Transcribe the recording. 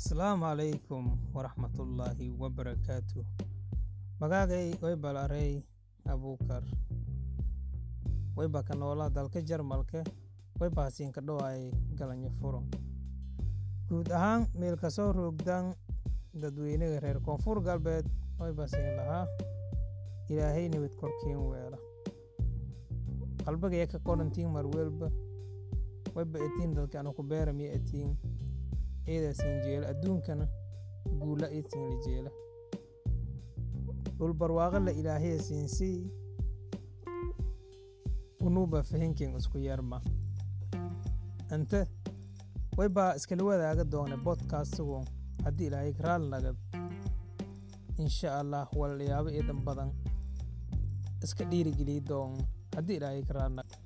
asalaamu calaykum waraxmatullaahi wabarakaatu magaagay waybalarey abuukar. Wayba ka dalka jarmalka. Wayba hasiinka dhowaayay galanyo furo guud ahaan meel ka soo roogdan dadweynaga reer koonfur galbeed wayba siin lahaa ilaahay nabad korkiin weela qalbagaya ka qorantiin marwelba wayba etiin dadka ana ku beeramiya etiin eedaa siin jeela adduunkana guula id siin la jeela dhulbarwaaqo la ilaahaya siinsii unuuba fahinken isku yarma ante waybaa iskala wadaaga doona bodkastigu haddii ilaahay raal nagad insha allah walayaabo iidan badan iska dhiirigeliy doon haddii ilaahay raal nagad